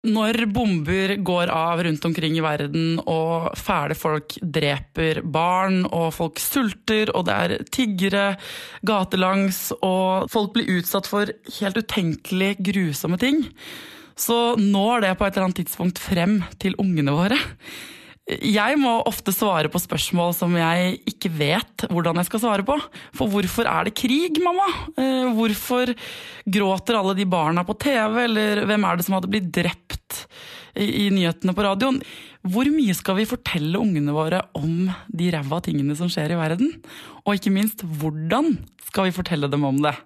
Når bomber går av rundt omkring i verden, og fæle folk dreper barn, og folk sulter, og det er tiggere gatelangs, og folk blir utsatt for helt utenkelig grusomme ting, så når det på et eller annet tidspunkt frem til ungene våre. Jeg må ofte svare på spørsmål som jeg ikke vet hvordan jeg skal svare på. For hvorfor er det krig, mamma? Eh, hvorfor gråter alle de barna på TV, eller hvem er det som hadde blitt drept i, nyhetene på radioen? Hvor mye skal vi fortelle ungene våre om de ræva tingene som skjer i verden? Og ikke minst, hvordan skal vi fortelle dem om det?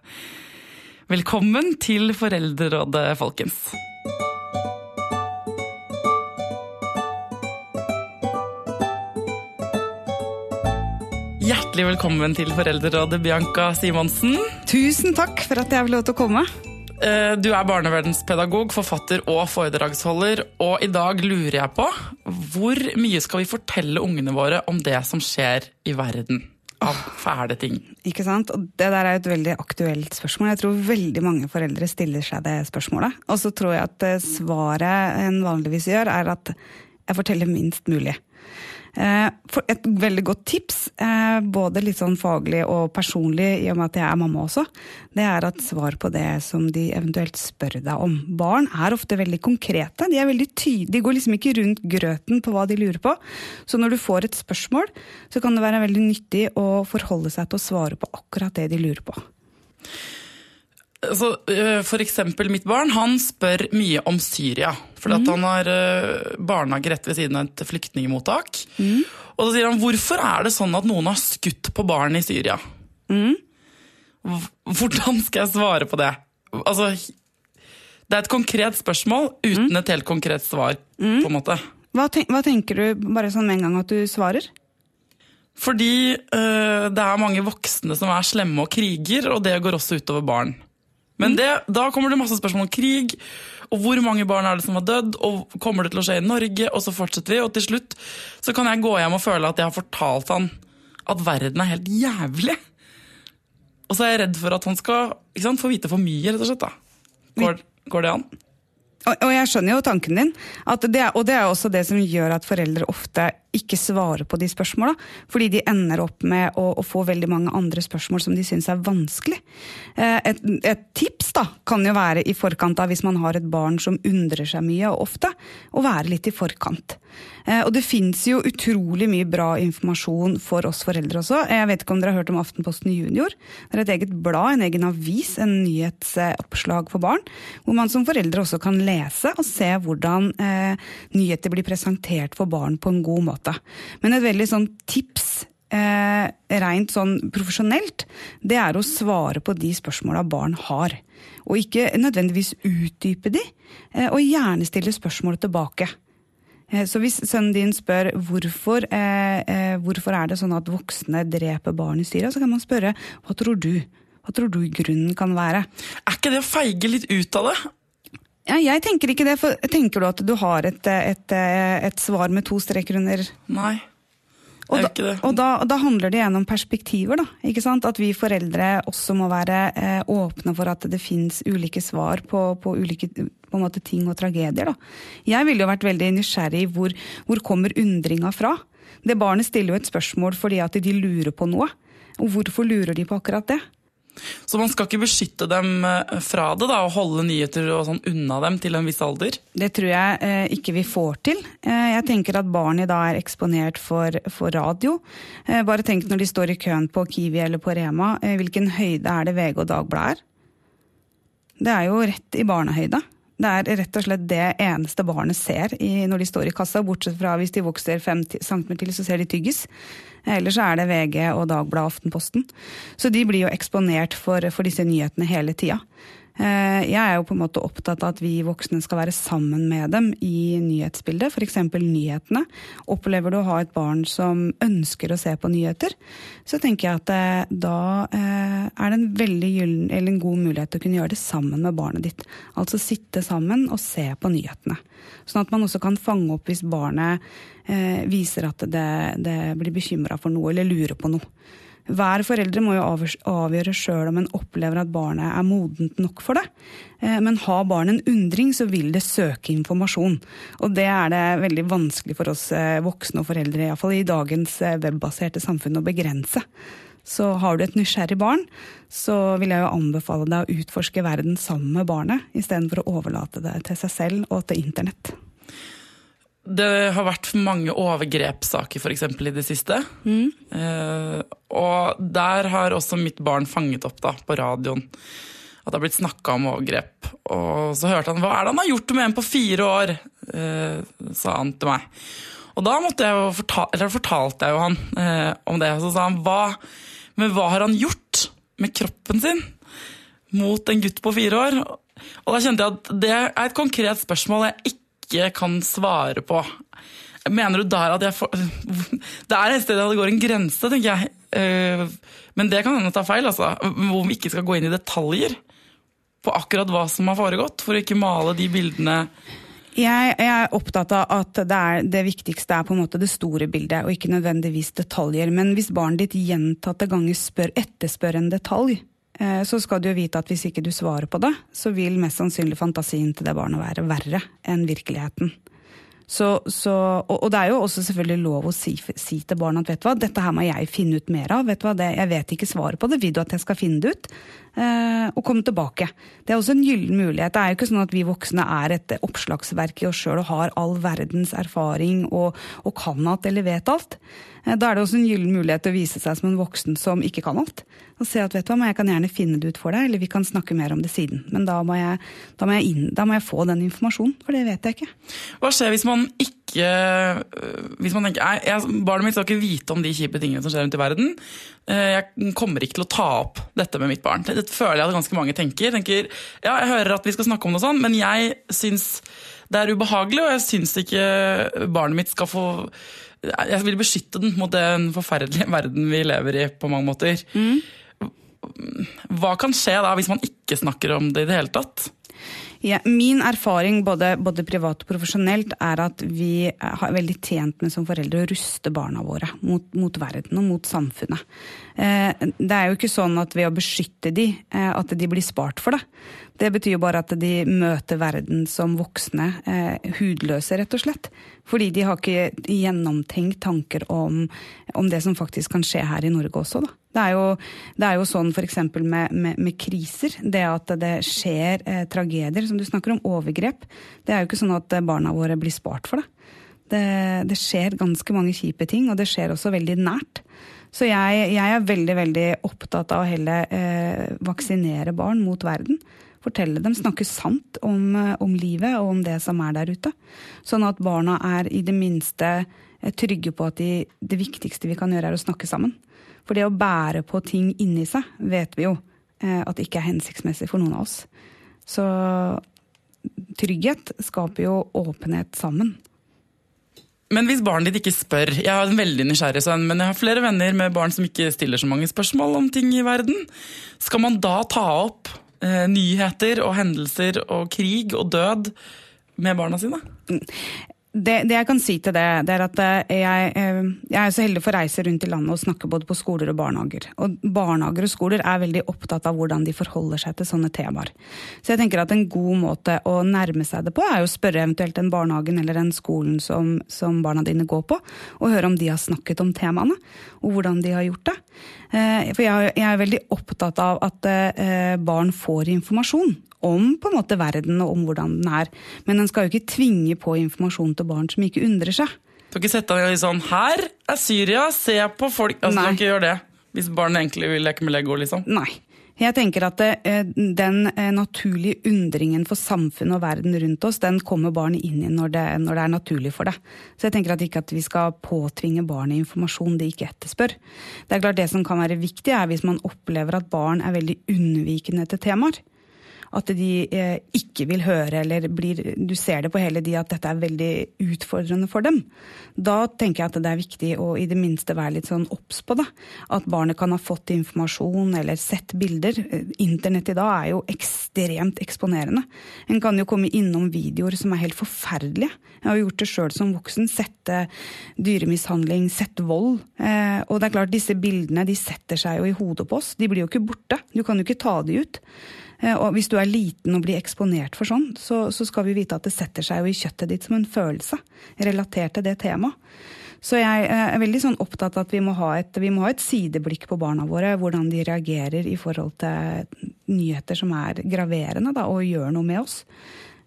Velkommen til Foreldrerådet, folkens. Hjertelig velkommen til Foreldrerådet, Bianca Simonsen. Tusen takk for at jeg fikk lov til å komme. Eh, du er barnevernspedagog, forfatter og foredragsholder. Og i dag lurer jeg på hvor mye skal vi fortelle ungene våre om det som skjer i verden? Av fæle ting. Ikke sant? Og det der er et veldig aktuelt spørsmål. Jeg tror veldig mange foreldre stiller seg det spørsmålet. Og så tror jeg at eh, svaret en vanligvis gjør, er at jeg forteller minst mulig. Eh, et veldig godt tips, eh, både litt sånn faglig og personlig, i og med at jeg er mamma også, det er at svar på det som de eventuelt spør deg om. Barn er ofte veldig konkrete. De er veldig tydelige, de går liksom ikke rundt grøten på hva de lurer på. Så når du får et spørsmål, så kan det være veldig nyttig å forholde seg til å svare på akkurat det de lurer på. Så, eh, for eksempel mitt barn han spør mye om Syria. Fordi mm. han har eh, barnehage rett ved siden av et flyktningmottak. Mm. Og så sier han hvorfor er det sånn at noen har skutt på barn i Syria? Mm. Hvordan skal jeg svare på det? Altså, det er et konkret spørsmål uten mm. et helt konkret svar. På en måte. Hva, ten hva, tenker du bare sånn med en gang at du svarer? Fordi øh, det er mange voksne som er slemme og kriger, og det går også utover barn. Men mm. det, da kommer det masse spørsmål om krig, og hvor mange barn er det som har dødd, og kommer det til å skje i Norge, og så fortsetter vi. Og til slutt så kan jeg gå hjem og føle at jeg har fortalt han at verden er helt jævlig. Og så er jeg redd for at han skal sant, få vite for mye, rett og slett. da. Går, går det an? Og, jeg skjønner jo tanken din, det og det er også det som gjør at foreldre ofte ikke svarer på de spørsmåla. Fordi de ender opp med å, å, få veldig mange andre spørsmål som de syns er vanskelig. Eh, et, et, tips da, kan jo være i forkant av hvis man har et barn som undrer seg mye og ofte, å være litt i forkant. Eh, og det fins jo utrolig mye bra informasjon for oss foreldre også. Jeg vet ikke om dere har hørt om Aftenposten Junior. Det er et eget blad, en egen avis, en nyhetsoppslag for barn. Hvor man som foreldre også kan lese og se hvordan eh, nyheter blir presentert for barn på en god måte måte. Men et veldig sånn tips eh, rent sånn profesjonelt, det er å svare på de spørsmåla barn har. Og ikke nødvendigvis utdype de, eh, og gjerne stille spørsmål tilbake. Eh, så hvis sønnen din spør hvorfor, eh, eh, hvorfor er det sånn at voksne dreper barn i Syria, så kan man spørre hva tror du? Hva tror du grunnen kan være? Er ikke det å feige litt ut av det? Ja, jeg tenker ikke det. for Tenker du at du har et, et, et svar med to streker under? Nei. Og da, og, da, og da, handler det igjen om perspektiver. da, ikke sant? At vi foreldre også må være eh, åpne for at det fins ulike svar på, på ulike på måte, ting og tragedier. da. Jeg ville jo vært veldig nysgjerrig hvor, hvor kommer undringa fra? Det Barnet stiller jo et spørsmål fordi at de lurer på noe. Og hvorfor lurer de på akkurat det? Så man skal ikke beskytte dem eh, fra det da, og holde nyheter og sånn unna dem til en viss alder? Det tror jeg eh, ikke vi får til. Eh, jeg tenker at barn i dag er eksponert for, for radio. Eh, bare tenk når de står i køen på Kiwi eller på Rema, eh, hvilken høyde er det VG og Dagbladet er? Det er jo rett i barnehøyde. Det er rett og slett det eneste barnet ser i, når de står i kassa, bortsett fra hvis de vokser fem centimeter til, så ser de tyggis. Ellers er det VG og Dagbladet Aftenposten. Så de blir jo eksponert for, for disse nyhetene hele tida. Eh, jeg er jo på en måte opptatt av at vi voksne skal være sammen med dem i nyhetsbildet, f.eks. nyhetene. Opplever du å ha et barn som ønsker å se på nyheter, så tenker jeg at eh, da eh, er det en veldig gyllen, eller en god mulighet til å kunne gjøre det sammen med barnet ditt. Altså sitte sammen og se på nyhetene. Sånn at man også kan fange opp hvis barnet viser at det, det blir bekymra for noe eller lurer på noe. Hver foreldre må jo avgjøre sjøl om en opplever at barnet er modent nok for det. Eh, men har barnet en undring, så vil det søke informasjon. Og det er det veldig vanskelig for oss eh, voksne og foreldre, iallfall i dagens eh, webbaserte samfunn, å begrense. Så har du et nysgjerrig barn, så vil jeg jo anbefale deg å utforske verden sammen med barnet, istedenfor å overlate det til seg selv og til internett. Det har vært mange overgrepssaker for eksempel, i det siste. Mm. Eh, og der har også mitt barn fanget opp da, på radioen at det har blitt snakka om overgrep. Og så hørte han hva er det han har gjort med en på fire år, eh, sa han til meg. Og da måtte jeg jo fortale, eller fortalte jeg jo han eh, om det. Og så sa han hva, men hva har han gjort med kroppen sin mot en gutt på fire år? Og da kjente jeg at det er et konkret spørsmål jeg ikke ikke kan svare på. Mener du der at jeg får Det er et sted det går en grense, tenker jeg. Eh, men det kan hende ta feil, altså. Hvor vi ikke skal gå inn i detaljer på akkurat hva som har foregått, for å ikke male de bildene jeg, jeg, er opptatt av at det, er, det, viktigste er på en måte det store bildet, og ikke nødvendigvis detaljer. Men hvis barnet ditt gjentatte ganger spør, etterspør en detalj, så skal du jo vite at hvis ikke du svarer på det, så vil mest sannsynlig fantasien til det barnet være verre enn virkeligheten. Så, så, og, og, det er jo også selvfølgelig lov å si, si, til barna at vet du hva, dette her må jeg finne ut mer av. vet du hva, det, Jeg vet ikke svaret på det, vil du at jeg skal finne det ut? Eh, og komme tilbake. Det er også en gyllen mulighet. Det er jo ikke sånn at vi voksne er et oppslagsverk i oss sjøl og har all verdens erfaring og, og kan alt eller vet alt. Eh, da er det også en gyllen mulighet til å vise seg som en voksen som ikke kan alt. Og se at vet du hva, jeg kan gjerne finne det ut for deg, eller vi kan snakke mer om det siden. Men da må jeg, da må jeg, inn, da må jeg få den informasjonen, for det vet jeg ikke. Hva skjer hvis man ikke øh, hvis man tenker, jeg, Barnet mitt skal ikke vite om de kjipe tingene som skjer rundt i verden. Eh, jeg kommer ikke til å ta opp dette med mitt barn. Det føler jeg at ganske mange tenker. tenker ja, jeg hører at vi skal snakke om noe sånt, men jeg syns det er ubehagelig, og jeg syns ikke barnet mitt skal få Jeg vil beskytte den mot den forferdelige verden vi lever i på mange måter. Mm. Hva kan skje da hvis man ikke snakker om det i det hele tatt? Ja, min erfaring både, både, privat og profesjonelt er at vi er veldig tjent med som foreldre å ruste barna våre mot, mot verden og mot samfunnet. Eh, det er jo ikke sånn at ved å beskytte de, eh, at de blir spart for det. Det betyr jo bare at de møter verden som voksne eh, hudløse, rett og slett. Fordi de har ikke gjennomtenkt tanker om, om det som faktisk kan skje her i Norge også, da. Det er jo, det er jo sånn f.eks. Med, med, med kriser. Det at det skjer eh, tragedier, som du snakker om, overgrep. Det er jo ikke sånn at barna våre blir spart for det. Det, det skjer ganske mange kjipe ting, og det skjer også veldig nært. Så jeg, jeg er veldig, veldig opptatt av å heller eh, vaksinere barn mot verden. Fortelle dem, snakke sant om, eh, om, livet og om det som er der ute. Sånn at barna er i det minste trygge på at de, det viktigste vi kan gjøre, er å snakke sammen. For det å bære på ting inni seg vet vi jo eh, at det ikke er hensiktsmessig for noen av oss. Så trygghet skaper jo åpenhet sammen. Men hvis barnet ditt ikke spør Jeg har en veldig nysgjerrig sønn, men jeg har flere venner med barn som ikke stiller så mange spørsmål om ting i verden. Skal man da ta opp eh, nyheter og hendelser og krig og død med barna sine? Det, det, jeg kan si til det, det er at eh, jeg, eh, jeg, er så heldig for å reise rundt i landet og snakke både på skoler og barnehager. Og barnehager og skoler er veldig opptatt av hvordan de forholder seg til sånne temaer. Så jeg tenker at en god måte å nærme seg det på, er å spørre eventuelt den barnehagen eller den skolen som, som barna dine går på, og høre om de har snakket om temaene, og hvordan de har gjort det. Eh, for jeg, jeg er veldig opptatt av at barn får informasjon om på en måte verden og om hvordan den er. Men en skal jo ikke tvinge på informasjon til barn som ikke undrer seg. Du kan ikke sette deg i sånn 'Her er Syria, se på folk' Altså, Du kan ikke gjøre det hvis barn egentlig vil leke med Lego, liksom. Nei. Jeg tenker at eh, Den eh, naturlige undringen for samfunnet og verden rundt oss, den kommer barnet inn i når det, når det, er naturlig for det. Så jeg tenker at ikke at vi skal påtvinge barnet informasjon de ikke etterspør. Det er klart det som kan være viktig, er hvis man opplever at barn er veldig unnvikende til temaer. At de eh, ikke vil høre, eller blir, du ser det på hele de at dette er veldig utfordrende for dem. Da tenker jeg at det er viktig å i det minste være litt sånn obs på det. At barnet kan ha fått informasjon eller sett bilder. Internett i dag er jo ekstremt eksponerende. En kan jo komme innom videoer som er helt forferdelige. Jeg har gjort det sjøl som voksen. Sett dyremishandling, sett vold. Eh, og det er klart, disse bildene de setter seg jo i hodet på oss. De blir jo ikke borte. Du kan jo ikke ta de ut. Eh, og hvis du er liten og blir eksponert for sånn, så, så, skal vi vite at det setter seg jo i kjøttet ditt som en følelse relatert til det temaet. Så jeg eh, er veldig sånn opptatt av at vi må, et, vi må, ha et, sideblikk på barna våre. Hvordan de reagerer i forhold til nyheter som er graverende da, og gjør noe med oss.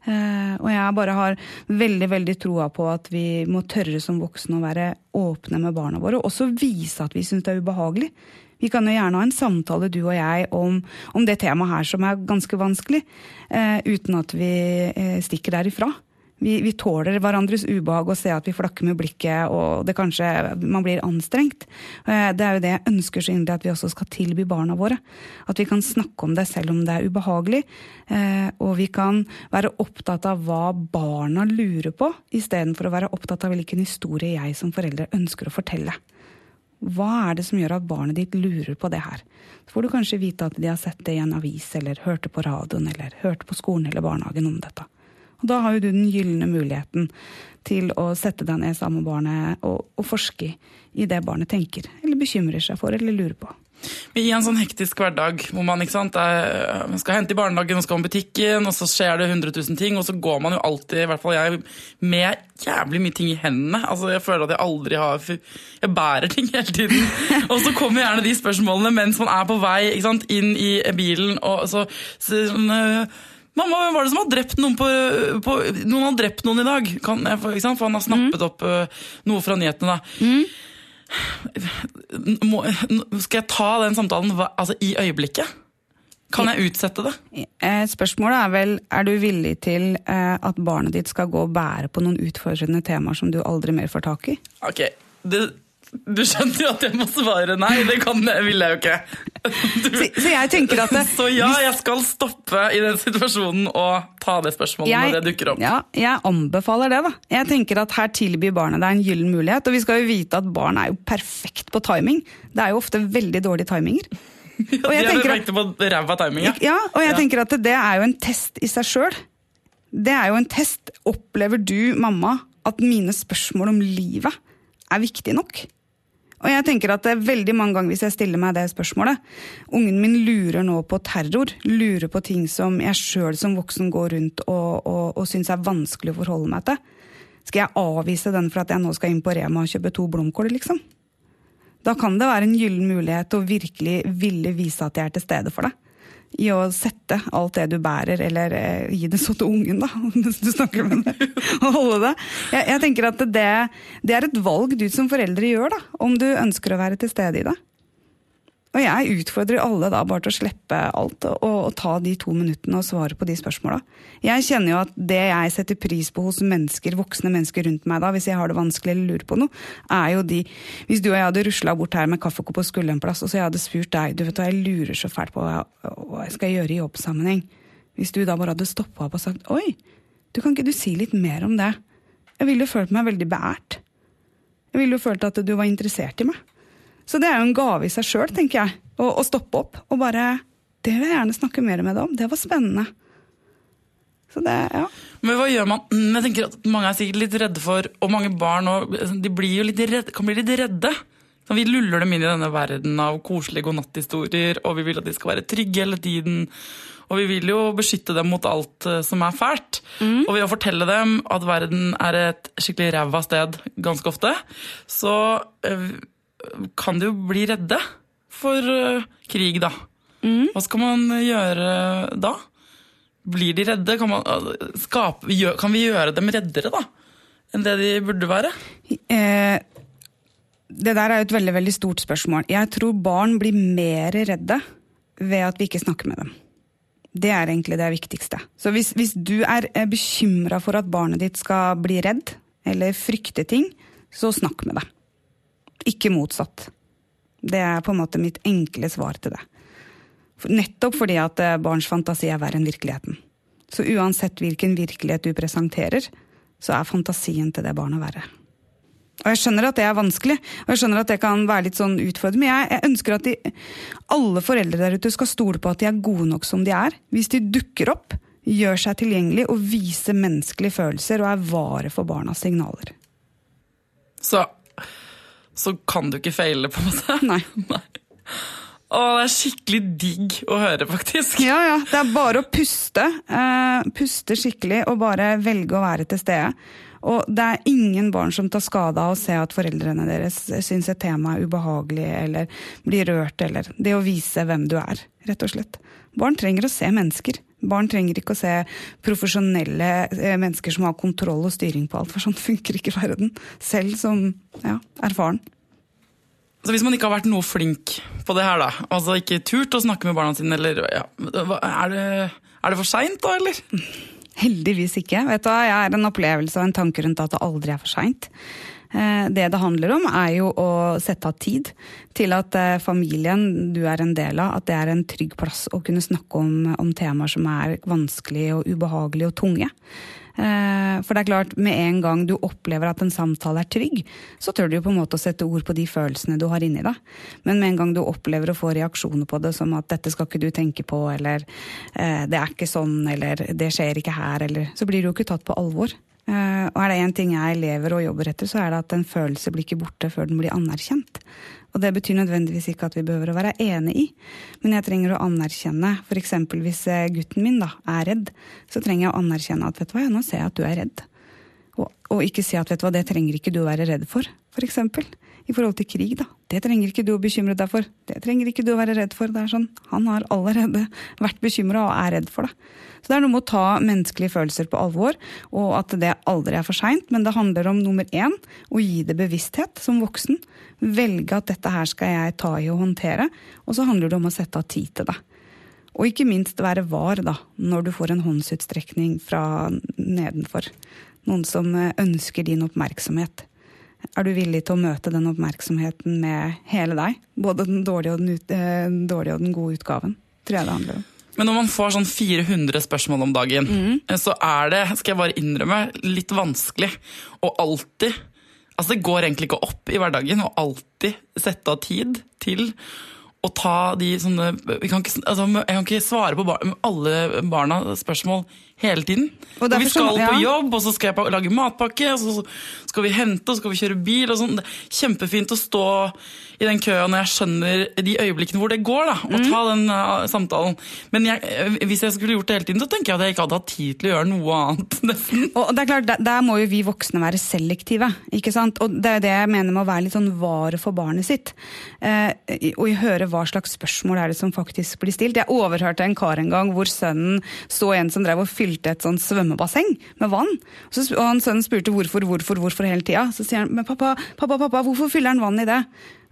Eh, og jeg bare har veldig veldig troa på at vi må tørre som voksne å være åpne med barna våre. Og også vise at vi syns det er ubehagelig. Vi kan jo gjerne ha en samtale, du og jeg, om, om det temaet her som er ganske vanskelig, eh, uten at vi eh, stikker derifra. Vi, vi, tåler hverandres ubehag og ser at vi flakker med blikket og det kanskje man blir anstrengt. Eh, det er jo det jeg ønsker så inderlig at vi også skal tilby barna våre. At vi kan snakke om det selv om det er ubehagelig. Eh, og vi kan være opptatt av hva barna lurer på, istedenfor å være opptatt av hvilken historie jeg som forelder ønsker å fortelle. Hva er det som gjør at barnet ditt lurer på det her? Så får du kanskje vite at de har sett det i en avis, eller hørte på radioen, eller hørte på skolen eller barnehagen om dette. Og da har jo du den gylne muligheten til å sette deg ned sammen med barnet og, og forske i det barnet tenker, eller bekymrer seg for, eller lurer på. I en sånn hektisk hverdag hvor man, sant, er, man skal hente i barnehagen og skal om butikken, og så skjer det 100 000 ting, og så går man jo alltid, i hvert fall jeg, med jævlig mye ting i hendene. Altså, Jeg føler at jeg aldri har Jeg bærer ting hele tiden. Og så kommer gjerne de spørsmålene mens man er på vei sant, inn i bilen, og så, så sånn, Mamma, hvem var det som har drept noen på, på Noen har drept noen i dag. Kan, for han har snappet mm. opp uh, noe fra nyhetene. da. Mm. Må, skal jeg ta den samtalen altså, i øyeblikket? Kan jeg utsette det? Eh, spørsmålet er vel er du villig til eh, at barnet ditt skal gå og bære på noen utfordrende temaer som du aldri mer får tak i? Ok, det du skjønner jo at jeg må svare nei, det kan, vil jeg jo ikke. Du, så, så, jeg tenker at det, Så ja, jeg skal stoppe i den situasjonen og ta det spørsmålet jeg, når det dukker opp. Ja, jeg anbefaler det, da. Jeg tenker at her tilbyr barnet deg en gyllen mulighet. Og vi skal jo vite at barn er jo perfekt på timing. Det er jo ofte veldig dårlige timinger. Ja, de er perfekte på ræva timing, ja. ja. Og jeg ja. tenker at det er jo en test i seg sjøl. Det er jo en test. Opplever du, mamma, at mine spørsmål om livet er viktige nok? Og jeg tenker at det er veldig mange ganger hvis jeg stiller meg det spørsmålet Ungen min lurer nå på terror, lurer på ting som jeg sjøl som voksen går rundt og, og, og syns er vanskelig å forholde meg til. Skal jeg avvise den for at jeg nå skal inn på Rema og kjøpe to blomkål, liksom? Da kan det være en gyllen mulighet å virkelig ville vise at jeg er til stede for deg i å sette alt det du bærer, eller eh, gi det så til ungen, da, mens du snakker med henne, Og holde det. Jeg, jeg tenker at det, det, er et valg du som foreldre gjør, da, om du ønsker å være til stede i det. Og jeg utfordrer alle da bare til å slippe alt og, og ta de to minuttene og svare på de spørsmåla. Jeg kjenner jo at det jeg setter pris på hos mennesker, voksne mennesker rundt meg da, hvis jeg har det vanskelig eller lurer på noe, er jo de Hvis du og jeg hadde rusla bort her med kaffekopp og skulle en plass, og så jeg hadde spurt deg du vet hva, jeg lurer så fælt på hva jeg, skal gjøre i jobbsammenheng. Hvis du da bare hadde stoppa opp og sagt oi, du kan ikke du si litt mer om det? Jeg ville jo følt meg veldig beært. Jeg ville jo følt at du var interessert i meg. Så det er jo en gave i seg sjøl, tenker jeg. Å, å, stoppe opp og bare Det vil jeg gjerne snakke mer med deg om. Det var spennende. Så det, ja. Men hva gjør man? Mm, jeg tenker at Mange er sikkert litt redde for, og mange barn og, de blir jo litt redde, kan bli litt redde. Vi luller dem inn i denne verden av koselige godnatthistorier, og vi vil at de skal være trygge hele tiden. Og vi vil jo beskytte dem mot alt eh, som er fælt. Mm. Og ved å fortelle dem at verden er et skikkelig ræva sted ganske ofte, så øh, kan de jo bli redde for uh, krig, da. Mm. Hva skal man gjøre da? Blir de redde? Kan, man, uh, skape, gjør, kan vi gjøre dem reddere, da? Enn det de burde være? Eh, det der er jo et veldig veldig stort spørsmål. Jeg tror barn blir mer redde ved at vi ikke snakker med dem. Det er egentlig det viktigste. Så hvis, hvis du er bekymra for at barnet ditt skal bli redd, eller frykte ting, så snakk med det. Ikke motsatt. Det er på en måte mitt enkle svar til det. Nettopp fordi at eh, barns fantasi er verre enn virkeligheten. Så uansett hvilken virkelighet du presenterer, så er fantasien til det barnet verre. Og jeg skjønner at det er vanskelig, og jeg skjønner at det kan være litt sånn utfordrende, men jeg, jeg ønsker at de, alle foreldre der ute skal stole på at de er gode nok som de er. Hvis de dukker opp, gjør seg tilgjengelig og viser menneskelige følelser og er vare for barnas signaler. Så, så kan du ikke feile, på en måte? Nei. Nei. Å, det er skikkelig digg å høre, faktisk. Ja, ja. Det er bare å puste. Eh, puste skikkelig og bare velge å være til stede. Og det er ingen barn som tar skade av å se at foreldrene deres syns et tema er ubehagelig eller blir rørt, eller det å vise hvem du er, rett og slett. Barn trenger å se mennesker. Barn trenger ikke å se profesjonelle eh, mennesker som har kontroll og styring på alt, for sånn funker ikke verden. Selv som ja, erfaren. Så hvis man ikke har vært noe flink på det her, da, altså ikke turt å snakke med barna sine, eller ja, er, det, er det for seint da, eller? Heldigvis ikke. Vet du, Jeg er en opplevelse og en tanke rundt at det aldri er for seint. Eh, det det handler om, er jo å sette av tid til at eh, familien du er en del av, at det er en trygg plass å kunne snakke om, om temaer som er vanskelige og ubehagelige og tunge. Eh, for det er klart, med en gang du opplever at en samtale er trygg, så tør du jo på en måte å sette ord på de følelsene du har inni deg. Men med en gang du opplever å få reaksjoner på det, som at 'dette skal ikke du tenke på', eller 'det er ikke sånn', eller 'det skjer ikke her', eller Så blir du jo ikke tatt på alvor. Og er det én ting jeg lever og jobber etter, så er det at en følelse blir ikke borte før den blir anerkjent. Og det betyr nødvendigvis ikke at vi behøver å være enig i, men jeg trenger å anerkjenne, f.eks. hvis gutten min da er redd, så trenger jeg å anerkjenne at vet du hva, nå ser jeg at du er redd. Og, og ikke si at vet du hva, det trenger ikke du å være redd for, f.eks. For I forhold til krig, da. Det trenger ikke du å bekymre deg for. Det trenger ikke du å være redd for. Det er sånn, Han har allerede vært bekymra og er redd for det. Så det er noe med å ta menneskelige følelser på alvor, og at det aldri er for seint. Men det handler om nummer én å gi det bevissthet som voksen. Velge at dette her skal jeg ta i og håndtere. Og så handler det om å sette av tid til det. Og ikke minst være var da, når du får en håndsutstrekning fra nedenfor. Noen som ønsker din oppmerksomhet. Er du villig til å møte den oppmerksomheten med hele deg? Både den dårlige og den, ut, eh, dårlige og den gode utgaven. Tror jeg det handler om. Men når man får sånn 400 spørsmål om dagen, mm. så er det, skal jeg bare innrømme, litt vanskelig å alltid Altså Det går egentlig ikke opp i hverdagen å alltid sette av tid til å ta de sånne kan ikke, altså, Jeg kan ikke svare på bar, alle barnas spørsmål hele tiden. Og vi skal sånn, ja. på jobb, og så skal jeg lage matpakke, og så skal vi hente, og så skal vi kjøre bil. og sånn. Kjempefint å stå i den køen når jeg skjønner de øyeblikkene hvor det går, da, og mm. ta den uh, samtalen. Men jeg, eh, hvis jeg skulle gjort det hele tiden, så tenker jeg at jeg ikke hadde hatt tid til å gjøre noe annet. nesten. Og det er klart, der, der, må jo vi voksne være selektive. ikke sant? Og det er det jeg mener med å være litt sånn vare for barnet sitt. Eh, og høre hva slags spørsmål er det som faktisk blir stilt. Jeg overhørte en kar en gang hvor sønnen så en som drev og fylte et sånn svømmebasseng med vann. Og, så, og han sønnen spurte hvorfor, hvorfor, hvorfor hele tida. Så sier han men pappa, pappa, pappa, hvorfor fyller han vann i det?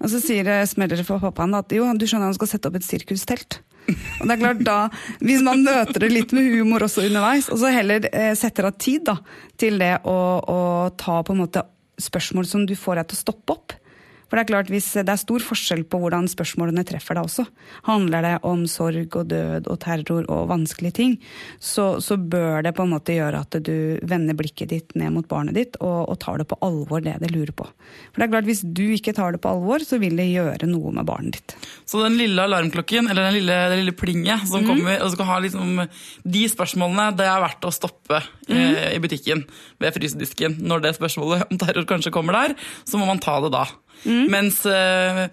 Og så sier smeller det for pappaen at jo, du skjønner han skal sette opp et sirkustelt. Og det er klart da, Hvis man møter det litt med humor også underveis, og så heller eh, setter av tid da, til det å, å ta på en måte spørsmål som du får deg til å stoppe opp, for det er klart, hvis det er stor forskjell på hvordan spørsmålene treffer deg også. Handler det om sorg og død og terror og vanskelige ting, så, så bør det på en måte gjøre at du vender blikket ditt ned mot barnet ditt og, og, tar det på alvor, det det lurer på. For det er klart, hvis du ikke tar det på alvor, så vil det gjøre noe med barnet ditt. Så den lille alarmklokken, eller den lille, det lille plinget som mm. kommer, og skal ha liksom De spørsmålene, det er verdt å stoppe mm. eh, i butikken ved frysedisken. Når det spørsmålet om terror kanskje kommer der, så må man ta det da. Mm. Mens uh,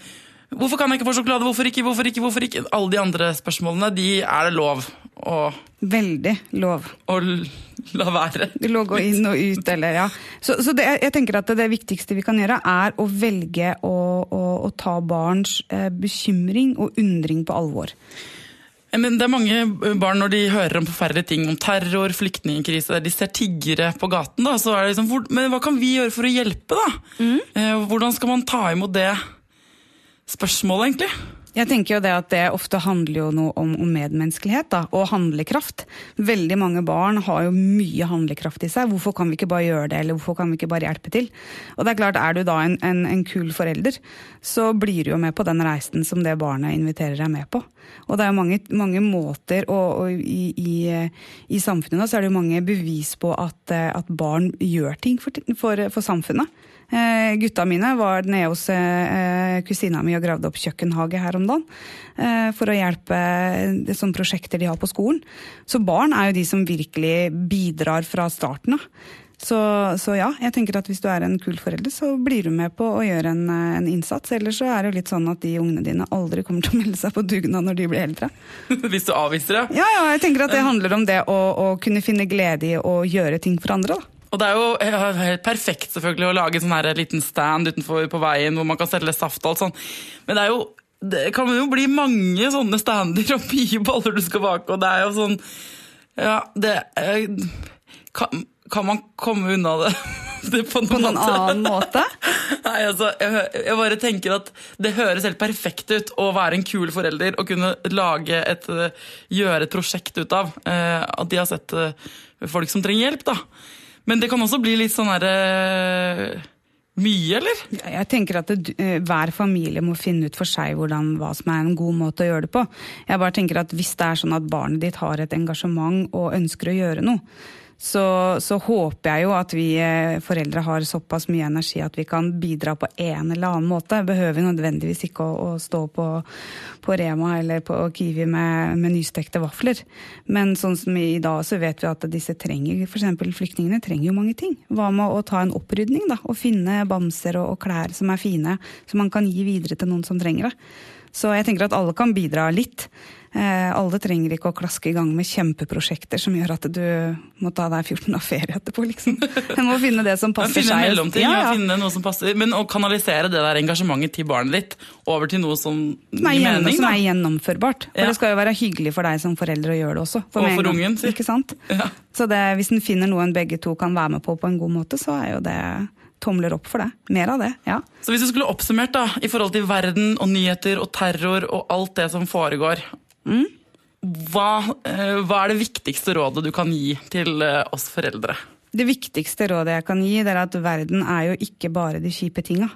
Hvorfor kan jeg ikke få sjokolade? Hvorfor ikke? Hvorfor ikke? Hvorfor ikke? Alle de andre spørsmålene de er det lov å Veldig lov. Å la være. Lov gå inn og ut, eller ja. Så, så det, jeg tenker at det viktigste vi kan gjøre, er å velge å, å, å ta barns eh, bekymring og undring på alvor. Men det er mange barn når de hører om forferdelige ting, om terror, flyktningkrise, de ser tiggere på gaten, da, så er det liksom hvor, Men hva kan vi gjøre for å hjelpe, da? Mm. Eh, hvordan skal man ta imot det spørsmålet, egentlig? Jeg tenker jo det at det ofte handler jo noe om, om medmenneskelighet da, og handlekraft. Veldig mange barn har jo mye handlekraft i seg. Hvorfor kan vi ikke bare gjøre det, eller hvorfor kan vi ikke bare hjelpe til? Og det Er klart, er du da en, en, en kul forelder, så blir du jo med på den reisen som det barnet inviterer deg med på. Og det er jo mange, mange måter, og, og i, i, i, samfunnet så er det jo mange bevis på at, at barn gjør ting for, for, for samfunnet. Eh, gutta mine var nede hos eh, kusina mi og gravde opp kjøkkenhage her om dagen. Eh, for å hjelpe det sånne prosjekter de har på skolen. Så barn er jo de som virkelig bidrar fra starten av. Så, så, ja, jeg tenker at hvis du er en kul forelder, så blir du med på å gjøre en, en innsats. Ellers så er det jo litt sånn at de ungene dine aldri kommer til å melde seg på dugnad når de blir eldre. hvis du avviser det? Ja, ja, jeg tenker at det handler om det å, å kunne finne glede i å gjøre ting for andre. da. Og det er jo helt perfekt selvfølgelig å lage sånn her liten stand utenfor på veien hvor man kan selge saft og alt sånn. Men det er jo det kan jo bli mange sånne stander og mye boller du skal bake, og det er jo sånn Ja, det kan, kan man komme unna det? det på, på noen annen måte? Nei, altså, jeg, jeg, bare tenker at det høres helt perfekt ut å være en kul forelder og kunne lage et, gjøre et prosjekt ut av. Eh, at de har sett folk som trenger hjelp, da. Men det kan også bli litt sånn herre uh, mye, eller? Jeg tenker at det, uh, Hver familie må finne ut for seg hvordan, hva som er en god måte å gjøre det på. Jeg bare tenker at Hvis det er sånn at barnet ditt har et engasjement og ønsker å gjøre noe, så, så, håper jeg jo at vi eh, foreldre har såpass mye energi at vi kan bidra på en eller annen måte. Behøver nødvendigvis ikke å, å stå på, på, Rema eller på Kiwi med, med, nystekte vafler. Men sånn som i dag så vet vi at disse trenger, f.eks. flyktningene trenger jo mange ting. Hva med å ta en opprydning, da? Og finne bamser og, og klær som er fine, som man kan gi videre til noen som trenger det. Så jeg tenker at alle kan bidra litt. Eh, alle trenger ikke å klaske i gang med kjempeprosjekter som gjør at du må ta deg 14 av ferie etterpå, liksom. En må finne det som passer finne seg. Mellomting, ja, ja. finne noe som passer. Men å kanalisere det der engasjementet til barnet ditt over til noe som, gir mening, som er gjennomførbart. For ja. det skal jo være hyggelig for deg som forelder å gjøre det også. For og for ungen, Sier. Ikke sant? Ja. Så det, hvis en finner noe en begge to kan være med på på en god måte, så er jo det tomler opp for det. Mer av det, ja. Så hvis du skulle oppsummert da, i forhold til verden og nyheter og terror og alt det som foregår, mm. hva, eh, hva, er det viktigste rådet du kan gi til eh, oss foreldre? Det viktigste rådet jeg kan gi, er at verden er jo ikke bare de kjipe tinga.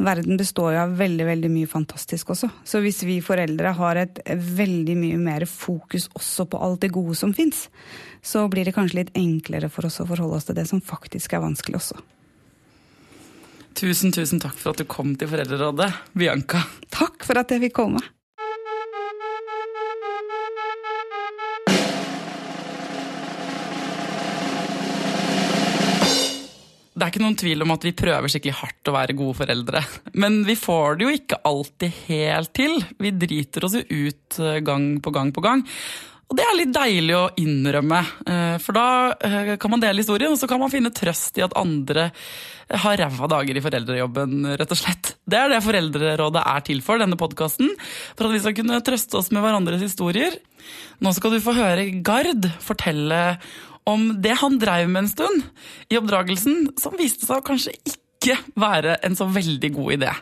Verden består jo av veldig veldig mye fantastisk også. Så hvis vi foreldre har et veldig mye mer fokus også på alt det gode som fins, så blir det kanskje litt enklere for oss å forholde oss til det som faktisk er vanskelig også. Tusen, tusen takk for at du kom til Foreldrerådet, Bianca. Takk for at jeg fikk komme. Det er ikke noen tvil om at vi prøver skikkelig hardt å være gode foreldre. Men vi får det jo ikke alltid helt til. Vi driter oss jo ut eh, gang på gang på gang. Og det er litt deilig å innrømme, eh, for da eh, kan man dele historien, og så kan man finne trøst i at andre har ræva dager i foreldrejobben, rett og slett. Det er det Foreldrerådet er til for, denne podkasten. For at vi skal kunne trøste oss med hverandres historier. Nå skal du få høre Gard fortelle om det han dreiv med en stund i oppdragelsen, som viste seg å kanskje ikke være en så veldig god idé.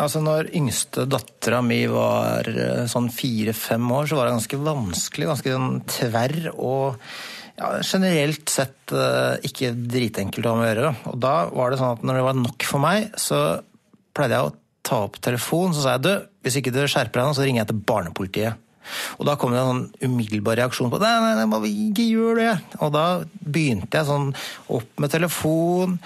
Altså når yngste dattera mi var eh, sånn fire-fem år, så var det ganske vanskelig, ganske sånn tverr og ja, generelt sett uh, ikke dritenkelt å ha med å gjøre. Og da var det sånn at når det var nok for meg, så pleide jeg å ta opp telefonen, så sa jeg du, hvis ikke du skjerper deg nå, så ringer jeg til barnepolitiet. Og da kom det en sånn umiddelbar reaksjon på nei, nei, nei, ikke gjør det. Og da begynte jeg sånn opp med telefon,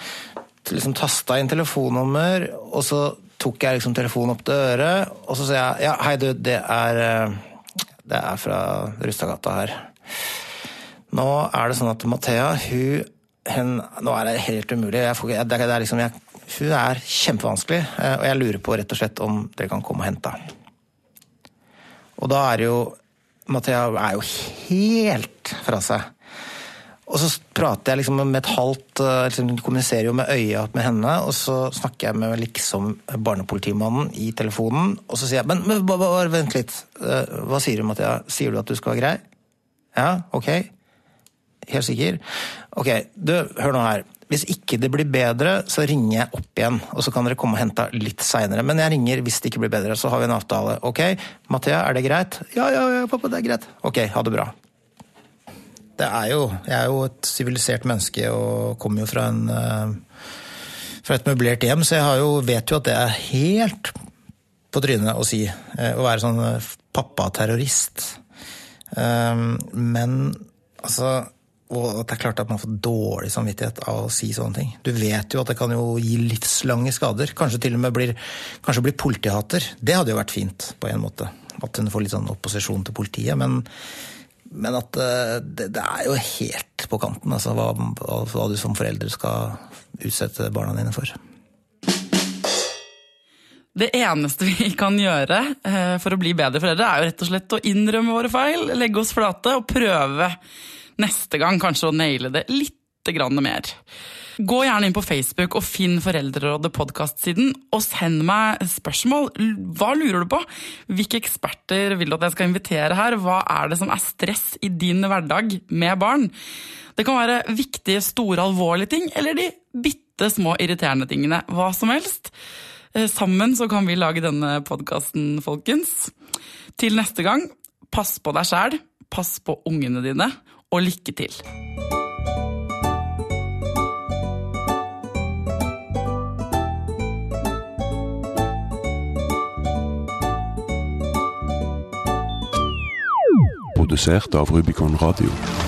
liksom tasta inn telefonnummer, og så tok jeg liksom telefonen opp til øret, og så sa jeg ja, hei du, det er, eh, det er fra Rustadgata her. Nå er det sånn at Mathea, hun, hun Nå er det helt umulig. Jeg, Får, det, det er liksom, jeg, hun er kjempevanskelig, eh, og jeg lurer på rett og slett om dere kan komme og hente henne. Og da er jo Mathea er jo helt fra seg. Og så prater jeg liksom med et halvt eh, liksom, Kommuniserer jo med øya med henne, og så snakker jeg med liksom barnepolitimannen i telefonen, og så sier jeg Men, men bare vent litt. Eh, hva sier du, Mathea? Sier du at du skal være grei? Ja, ok. Helt sikker? Ok, du, hør nå her. Hvis ikke det blir bedre, så ringer jeg opp igjen. Og så kan dere komme og hente litt seinere. Men jeg ringer hvis det ikke blir bedre. Så har vi en avtale. Ok, Mathea, er det greit? Ja, ja, ja, pappa, det er greit. Ok, ha det bra. Det er jo Jeg er jo et sivilisert menneske og kommer jo fra en eh, fra et møblert hjem, så jeg har jo, vet jo at det er helt på trynet å si. eh, Å være sånn eh, pappaterrorist. Um, Men altså og at det er klart at man får dårlig samvittighet av å si sånne ting. Du vet jo at det kan jo gi livslange skader. Kanskje til og med blir, blir politihater. Det hadde jo vært fint, på en måte. At hun får litt sånn opposisjon til politiet. Men, men at eh, det, det, er jo helt på kanten, altså, hva, hva du som forelder skal utsette barna dine for. Det eneste vi kan gjøre eh, for å bli bedre foreldre, er jo rett og slett å innrømme våre feil, legge oss flate og prøve neste gang kanskje å naile det litt grann mer. Gå gjerne inn på Facebook og finn Foreldrerådet podkast-siden, og send meg spørsmål. Hva lurer du på? Hvilke eksperter vil du at jeg skal invitere her? Hva er det som er stress i din hverdag med barn? Det kan være viktige, store, alvorlige ting, eller de bitte små irriterende tingene. Hva som helst. Sammen så kan vi lage denne podkasten, folkens. Til neste gang, pass på deg sjæl, pass på ungene dine, og lykke til! Produsert av Rubicon Radio.